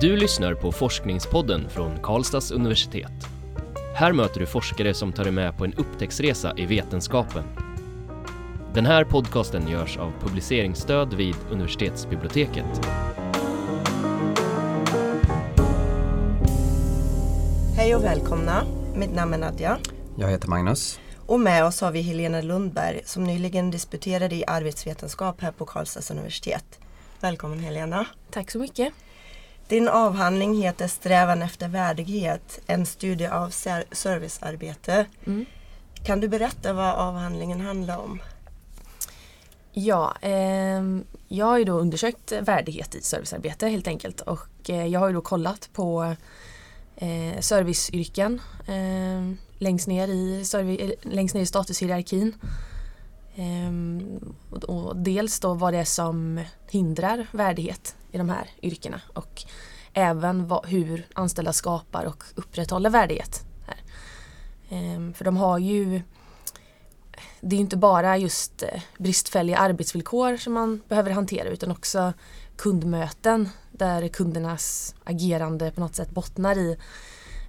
Du lyssnar på Forskningspodden från Karlstads universitet. Här möter du forskare som tar dig med på en upptäcktsresa i vetenskapen. Den här podcasten görs av publiceringsstöd vid universitetsbiblioteket. Hej och välkomna. Mitt namn är Nadja. Jag heter Magnus. Och med oss har vi Helena Lundberg som nyligen disputerade i arbetsvetenskap här på Karlstads universitet. Välkommen Helena. Tack så mycket. Din avhandling heter Strävan efter värdighet, en studie av ser- servicearbete. Mm. Kan du berätta vad avhandlingen handlar om? Ja, ehm, jag har ju då undersökt värdighet i servicearbete helt enkelt och eh, jag har ju då kollat på eh, serviceyrken eh, längst, ner i servi- längst ner i statushierarkin. Ehm, och, och dels då vad det är som hindrar värdighet i de här yrkena och även vad, hur anställda skapar och upprätthåller värdighet. Här. Ehm, för de har ju det är inte bara just eh, bristfälliga arbetsvillkor som man behöver hantera utan också kundmöten där kundernas agerande på något sätt bottnar i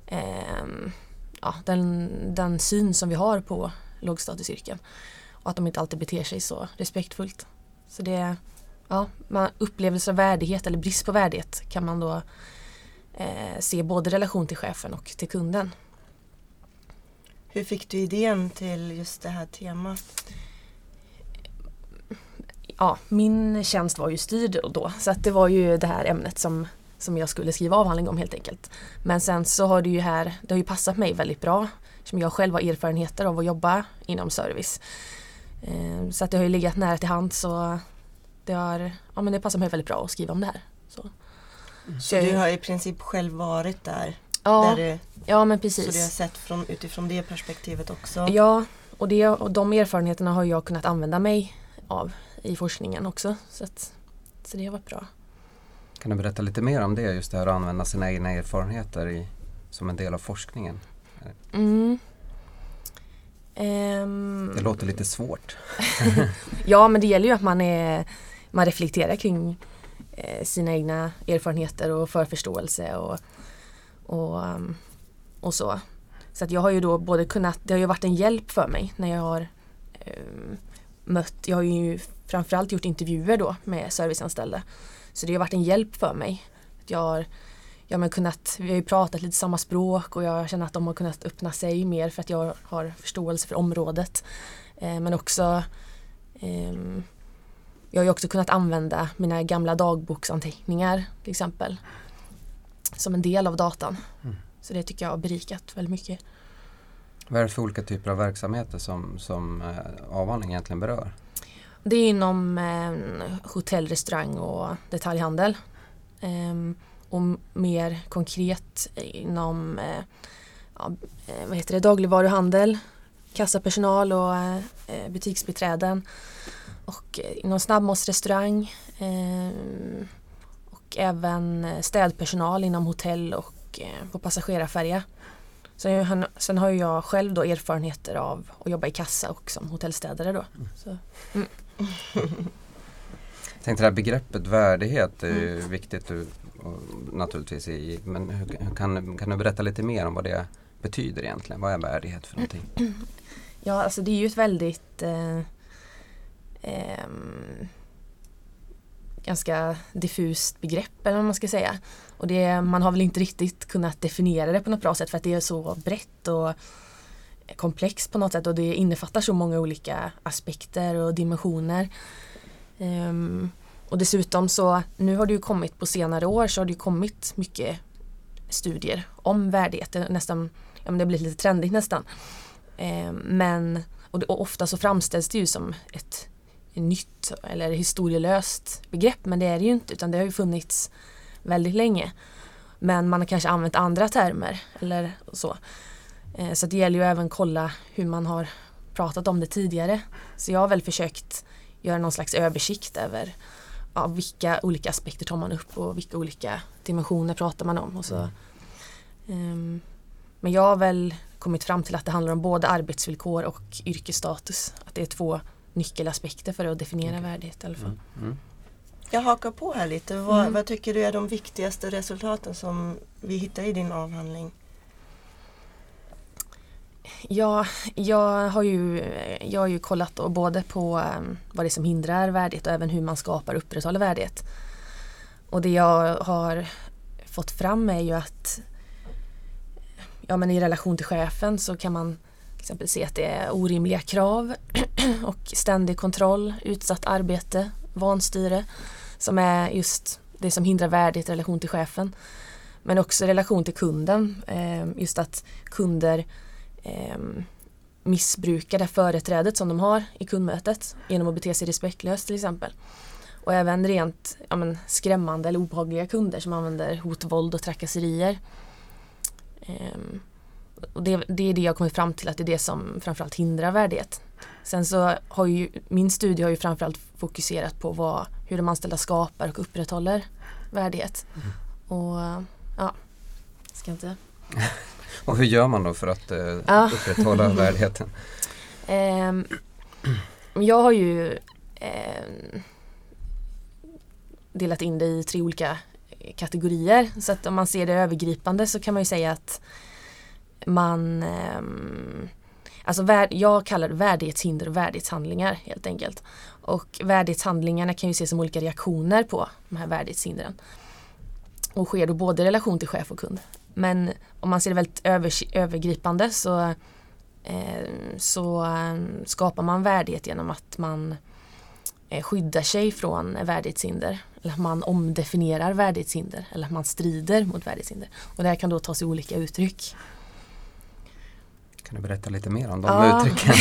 eh, ja, den, den syn som vi har på lågstatusyrken och att de inte alltid beter sig så respektfullt. Så det ja, man, upplevelse av värdighet eller brist på värdighet kan man då eh, se både i relation till chefen och till kunden. Hur fick du idén till just det här temat? ja, min tjänst var ju styrd då så att det var ju det här ämnet som, som jag skulle skriva avhandling om helt enkelt. Men sen så har det ju här, det har ju passat mig väldigt bra som jag själv har erfarenheter av att jobba inom service. Eh, Så att det har ju legat nära till hand så det har, ja men det passar mig väldigt bra att skriva om det här. Så, Så du har i princip själv varit där? ja, där det, ja men så du har precis. sett från, utifrån det perspektivet också? Ja, och, det, och de erfarenheterna har jag kunnat använda mig av i forskningen också. Så, att, så det har varit bra. Kan du berätta lite mer om det, just det här att använda sina egna erfarenheter i, som en del av forskningen? Mm. Ehm, Det låter lite svårt. ja men det gäller ju att man, är, man reflekterar kring eh, sina egna erfarenheter och förförståelse och, och, um, och så. Så att jag har ju då både kunnat, det har ju varit en hjälp för mig när jag har um, mött, jag har ju framförallt gjort intervjuer då med serviceanställda. Så det har varit en hjälp för mig. Att jag har, ja, men kunnat, vi har ju pratat lite samma språk och jag känner att de har kunnat öppna sig mer för att jag har förståelse för området. Eh, men också ehm, jag har ju också kunnat använda mina gamla dagboksanteckningar till exempel som en del av datan. Mm. Så det tycker jag har berikat väldigt mycket. Vad är det för olika typer av verksamheter som, som eh, avhandlingen egentligen berör? Det är inom eh, hotell, restaurang och detaljhandel. Ehm, och mer konkret inom eh, ja, eh, vad heter det, dagligvaruhandel, kassapersonal och eh, butiksbiträden. Och eh, inom snabbmatsrestaurang och även städpersonal inom hotell och på passagerarfärja. Sen, sen har jag själv då erfarenheter av att jobba i kassa och som hotellstädare då. Så. Jag tänkte det här begreppet värdighet är ju Mm. viktigt naturligtvis i, men hur, kan, kan du berätta lite mer om vad det betyder egentligen? Vad är värdighet för någonting? Ja, alltså det är ju ett väldigt eh, ehm, ganska diffust begrepp eller vad man ska säga. Och det, man har väl inte riktigt kunnat definiera det på något bra sätt för att det är så brett och komplext på något sätt och det innefattar så många olika aspekter och dimensioner. Um, och dessutom så, nu har det ju kommit på senare år så har det ju kommit mycket studier om värdighet. Det, nästan, ja, men det har blivit lite trendigt nästan. Um, men och, det, och ofta så framställs det ju som ett, nytt eller historielöst begrepp men det är det ju inte utan det har ju funnits väldigt länge. Men man har kanske använt andra termer eller så. Ehm, så det gäller ju även kolla hur man har pratat om det tidigare. Så jag har väl försökt göra någon slags översikt över ja, vilka olika aspekter tar man upp och vilka olika dimensioner pratar man om. Och så. Ehm, men jag har väl kommit fram till att det handlar om både arbetsvillkor och yrkesstatus. Att det är två nyckelaspekter för att definiera Okej. värdighet i alla fall. Mm. Mm. Jag hakar på här lite. Vad, Mm. vad tycker du är de viktigaste resultaten som vi hittar i din avhandling? Ja, jag har ju, jag har ju kollat då både på ehm, vad det är som hindrar värdighet och även hur man skapar och upprätthåller värdighet. Och det jag har fått fram är ju att ja, men i relation till chefen så kan man till exempel se att det är orimliga krav och ständig kontroll, utsatt arbete, vanstyre som är just det som hindrar värdighet i relation till chefen. Men också i relation till kunden, ehm, just att kunder eh, missbrukar det företrädet som de har i kundmötet genom att bete sig respektlöst till exempel. Och även rent ja, men, skrämmande eller obehagliga kunder som använder hot, våld och trakasserier. Ehm, och det, det är det jag kommit fram till att det är det som framförallt hindrar värdighet. Sen så har ju min studie har ju framförallt fokuserat på vad, hur de anställda skapar och upprätthåller värdighet. Och ja, ska inte Och hur gör man då för att eh, Ja. upprätthålla värdigheten? Ehm, jag har ju ehm, delat in det i tre olika kategorier. Så att om man ser det övergripande så kan man ju säga att man ehm, Alltså jag kallar det värdighetshinder och värdighetshandlingar helt enkelt. Och värdighetshandlingarna kan ju ses som olika reaktioner på de här värdighetshindren. Och sker då både i relation till chef och kund. Men om man ser det väldigt övers- övergripande så eh, så eh, skapar man värdighet genom att man eh, skyddar sig från värdighetshinder. Eller att man omdefinierar värdighetshinder. Eller att man strider mot värdighetshinder. Och det här kan då ta sig olika uttryck. Kan du berätta lite mer om de Ja. uttrycken?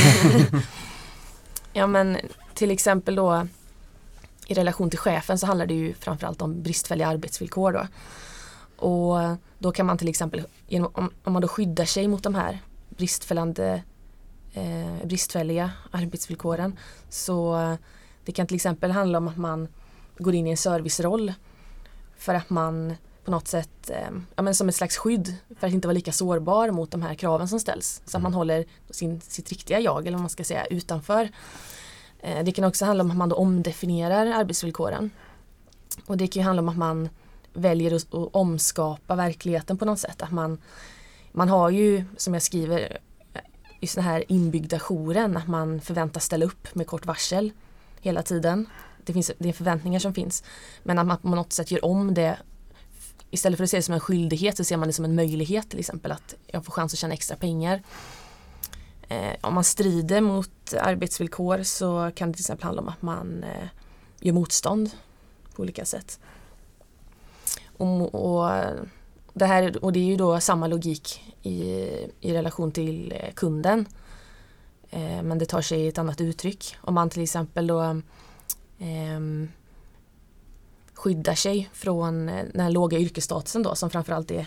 Ja men till exempel då i relation till chefen så handlar det ju framförallt om bristfälliga arbetsvillkor då. Och då kan man till exempel, genom, om, om man då skyddar sig mot de här bristfällande, eh, bristfälliga arbetsvillkoren så det kan till exempel handla om att man går in i en serviceroll för att man på något sätt, eh, ja, men som ett slags skydd för att inte vara lika sårbar mot de här kraven som ställs. Så att man håller sin, sitt riktiga jag, eller vad man ska säga, utanför. Eh, det kan också handla om att man då omdefinierar arbetsvillkoren. Och det kan ju handla om att man väljer att, att omskapa verkligheten på något sätt. Att man, man har ju, som jag skriver, just den här inbyggda jouren, att man förväntas ställa upp med kort varsel hela tiden. Det, finns, det är förväntningar som finns. Men att man på något sätt gör om det Istället för att se det som en skyldighet så ser man det som en möjlighet till exempel att jag får chans att tjäna extra pengar. Eh, om man strider mot arbetsvillkor så kan det till exempel handla om att man eh, gör motstånd på olika sätt. Och, och, eh, det här, och det är ju då samma logik i, i relation till eh, kunden. Eh, men det tar sig ett annat uttryck. Om man till exempel då eh, skyddar sig från eh, den här låga yrkesstatusen då som framförallt är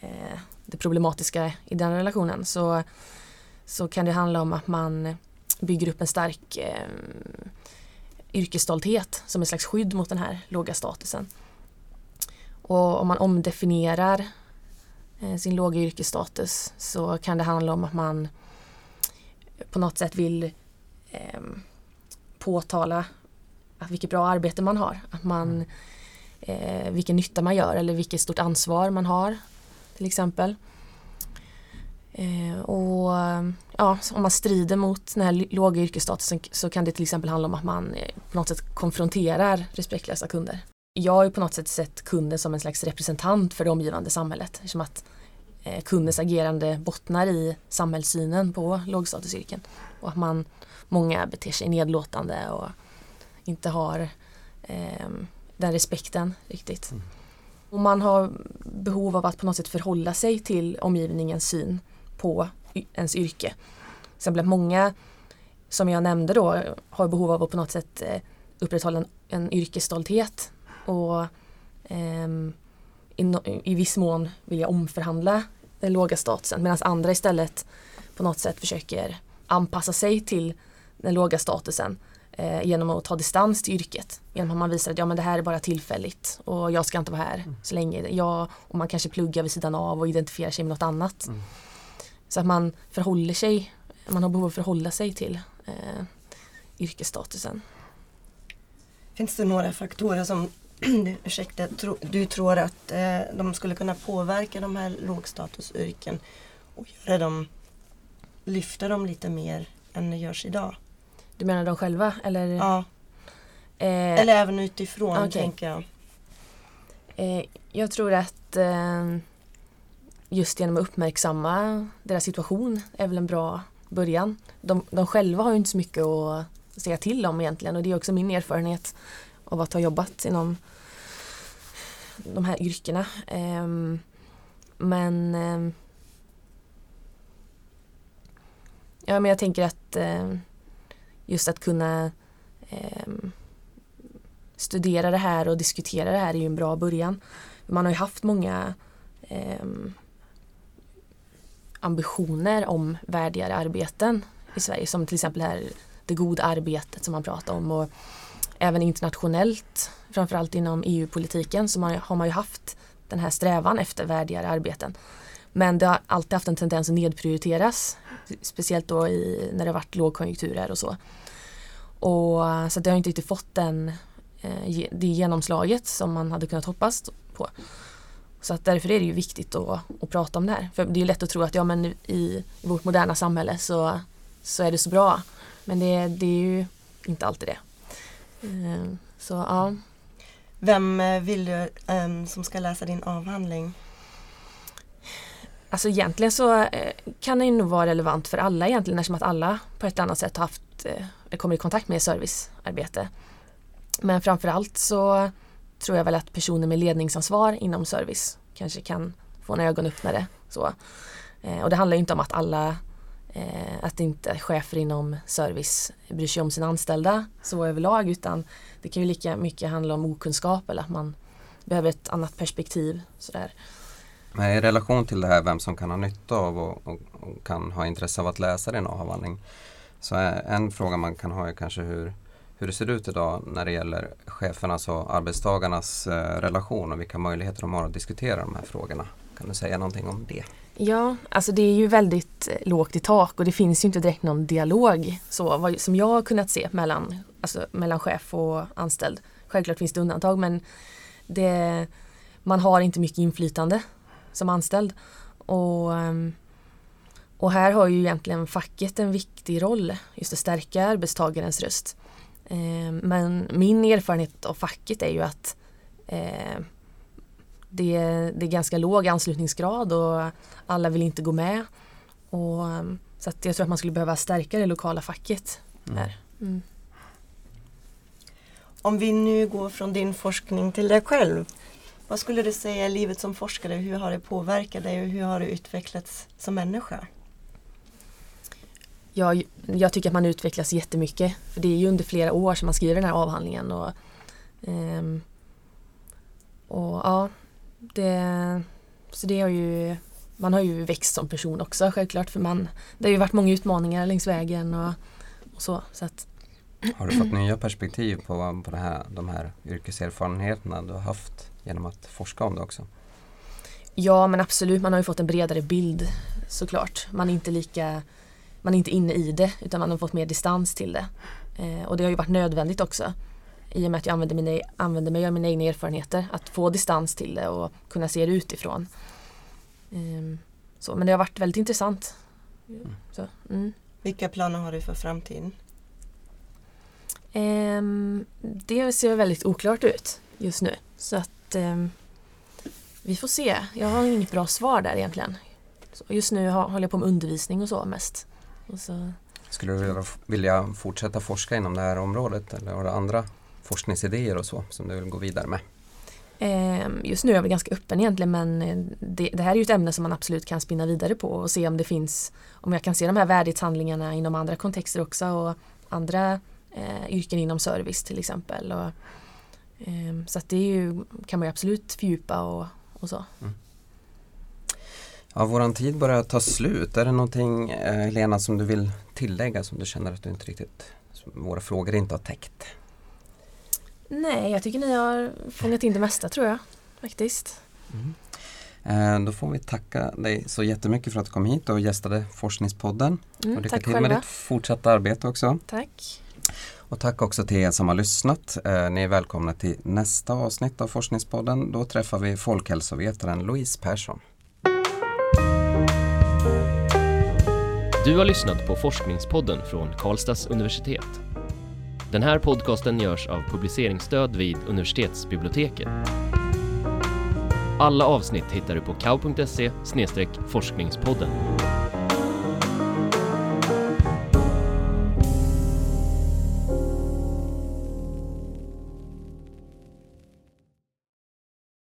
eh, det problematiska i den relationen så, så kan det handla om att man bygger upp en stark eh, yrkesstolthet som ett slags skydd mot den här låga statusen. Och om man omdefinierar eh, sin låga yrkesstatus så kan det handla om att man på något sätt vill eh, påtala att vilket bra arbete man har. Att man, eh, vilken nytta man gör eller vilket stort ansvar man har till exempel. Eh, och ja, om man strider mot den här låga yrkesstatusen så kan det till exempel handla om att man eh, på något sätt konfronterar respektlösa kunder. Jag har ju på något sätt sett kunden som en slags representant för det omgivande samhället. Som att eh, kundens agerande bottnar i samhällssynen på lågstatusyrken. Och att man, många beter sig nedlåtande och inte har eh, den respekten riktigt. Mm. Och man har behov av att på något sätt förhålla sig till omgivningens syn på ens yrke. Till exempel att många, som jag nämnde då, har behov av att på något sätt eh, upprätthålla en, en yrkesstolthet och ehm, i, no- i viss mån vilja omförhandla den låga statusen medan andra istället på något sätt försöker anpassa sig till den låga statusen eh, genom att ta distans till yrket. Genom att man visar att ja, men det här är bara tillfälligt och jag ska inte vara här så länge. Jag, och man kanske pluggar vid sidan av och identifierar sig med något annat. Mm. Så att man förhåller sig, man har behov av att förhålla sig till eh, yrkesstatusen. Finns det några faktorer som ursäkta, tro, du tror att eh, de skulle kunna påverka de här lågstatusyrken och göra dem, lyfta dem lite mer än det görs idag? Du menar de själva eller? Ja, Eh, eller även utifrån okej. tänker jag. Eh, jag tror att eh, just genom att uppmärksamma deras situation är väl en bra början. De, de själva har ju inte så mycket att säga till om egentligen och det är också min erfarenhet av att ha jobbat inom de här yrkena. Ehm, men ehm, ja, men jag tänker att eh, just att kunna ehm, studera det här och diskutera det här är ju en bra början. Man har ju haft många ambitioner om värdigare arbeten i Sverige som till exempel här det goda arbetet som man pratar om och även internationellt framförallt inom EU-politiken så man, har man ju haft den här strävan efter värdigare arbeten. Men det har alltid haft en tendens att nedprioriteras speciellt då i, när det har varit lågkonjunkturer och så. Och, så det har inte riktigt fått den, eh, det genomslaget som man hade kunnat hoppas på. Så att därför är det ju viktigt att, att prata om det här. För det är lätt att tro att ja, men i, i vårt moderna samhälle så, så är det så bra. Men det, det är ju inte alltid det. Eh, Så ja, Vem eh, vill du ehm, som ska läsa din avhandling? alltså egentligen så eh, kan det ju nog vara relevant för alla egentligen eftersom att alla på ett eller annat sätt har haft, eller kommer i kontakt med servicearbete. Men framförallt så tror jag väl att personer med ledningsansvar inom service kanske kan få en ögonöppnare. Så. Och det handlar ju inte om att alla eh, att inte chefer inom service bryr sig om sina anställda så överlag utan det kan ju lika mycket handla om okunskap eller att man behöver ett annat perspektiv. Sådär. Men i relation till det här vem som kan ha nytta av och, och, och kan ha intresse av att läsa din avhandling. Så är en fråga man kan ha är kanske hur, hur det ser ut idag när det gäller chefernas och arbetstagarnas eh, relation och vilka möjligheter de har att diskutera de här frågorna. Kan du säga någonting om det? Ja, alltså det är ju väldigt eh, lågt i tak och det finns ju inte direkt någon dialog så, vad, som jag har kunnat se mellan, alltså, mellan chef och anställd. Självklart finns det undantag men det, man har inte mycket inflytande som anställd. Och, ehm, och här har ju egentligen facket en viktig roll, just att stärka arbetstagarens röst. Ehm, men min erfarenhet av facket är ju att eh, det, det är ganska låg anslutningsgrad och alla vill inte gå med. Och, um, så att jag tror att man skulle behöva stärka det lokala facket. Här. Mm. Om vi nu går från din forskning till dig själv. Vad skulle du säga är livet som forskare? Hur har det påverkat dig och hur har du utvecklats som människa? Jag, jag tycker att man utvecklas jättemycket. För det är ju under flera år som man skriver den här avhandlingen. Och, ehm, och ja, det, så det har ju man har ju växt som person också självklart för man det har ju varit många utmaningar längs vägen och, och så. så att, Har du fått nya perspektiv på, på det här, de här yrkeserfarenheterna du har haft genom att forska om det också? Ja men absolut, man har ju fått en bredare bild såklart. Man är inte lika, man är inte inne i det utan man har fått mer distans till det. Eh, och det har ju varit nödvändigt också. I och med att jag använder, mina, använder mig av mina egna erfarenheter. Att få distans till det och kunna se det utifrån. Ehm, så, men det har varit väldigt intressant. Så, mm. Vilka planer har du för framtiden? Ehm, det ser väldigt oklart ut just nu. Så att ehm, vi får se. Jag har inget bra svar där egentligen. Så just nu håller jag på med undervisning och så mest. Och så, Skulle du vilja, vilja fortsätta forska inom det här området eller har du andra forskningsidéer och så som du vill gå vidare med? ehm, just nu är jag väl ganska öppen egentligen men eh, det, det här är ju ett ämne som man absolut kan spinna vidare på och se om det finns om jag kan se de här värdighetshandlingarna inom andra kontexter också och andra eh, yrken inom service till exempel. Och, ehm, så att det är ju, kan man ju absolut fördjupa och, och så. Ja, våran tid börjar ta slut. Är det någonting eh, Helena som du vill tillägga som du känner att du inte riktigt, våra frågor inte har täckt? Nej, jag tycker ni har fångat in det mesta tror jag. Faktiskt. Eh, då får vi tacka dig så jättemycket för att du kom hit och gästade Forskningspodden. Mm, och lycka tack till själva. med ditt fortsatta arbete också. Tack. Och tack också till er som har lyssnat. Eh, ni är välkomna till nästa avsnitt av Forskningspodden. Då träffar vi folkhälsovetaren Louise Persson. Du har lyssnat på Forskningspodden från Karlstads universitet. Den här podcasten görs av publiceringsstöd vid universitetsbiblioteket. Alla avsnitt hittar du på kau.se forskningspodden.